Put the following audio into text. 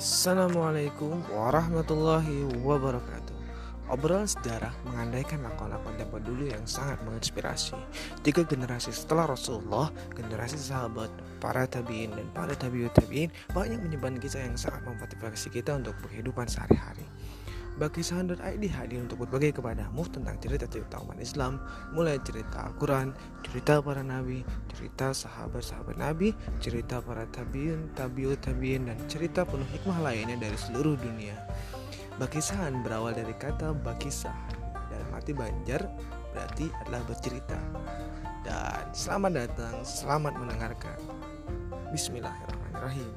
Assalamualaikum warahmatullahi wabarakatuh. Obrolan sejarah mengandaikan lakon-lakon tempo dulu yang sangat menginspirasi. Tiga generasi setelah Rasulullah, generasi sahabat, para tabiin dan para tabiut tabiin Banyak menyebarkan kisah yang sangat memotivasi kita untuk kehidupan sehari-hari. Bagi ID hadir untuk berbagi kepadamu tentang cerita-cerita umat Islam, mulai cerita Al-Quran, cerita para nabi, cerita sahabat-sahabat nabi, cerita para tabiin, tabiut tabiin, dan cerita penuh hikmah lainnya dari seluruh dunia. Bakisahan berawal dari kata bakisah dalam arti banjar berarti adalah bercerita. Dan selamat datang, selamat mendengarkan. Bismillahirrahmanirrahim.